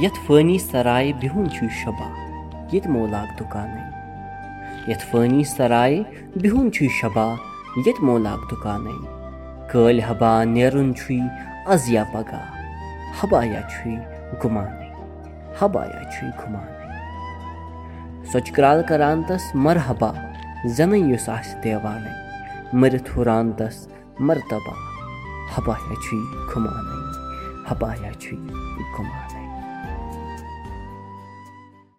یَتھ فٲنی سرایہِ بِہُن چھُے شبا ییٚتہِ مولاک دُکانَے یَتھ فٲنی سرایہِ بِہُن چھُے شبا ییٚتہِ مولاک دُکانَے کٲلۍ حبا نیرُن چھُے آز یا پگاہ حبایا چھُے گُمانٕے حبایا چھُے گُمانٕے سۄچہِ کرال کران تس مرحبا زَنے یُس آسہِ دیوان مٔرِتھ ہُران تس مرتبہ حبایا چھُے گُمانٕے حبایا چھُے گُمانٕے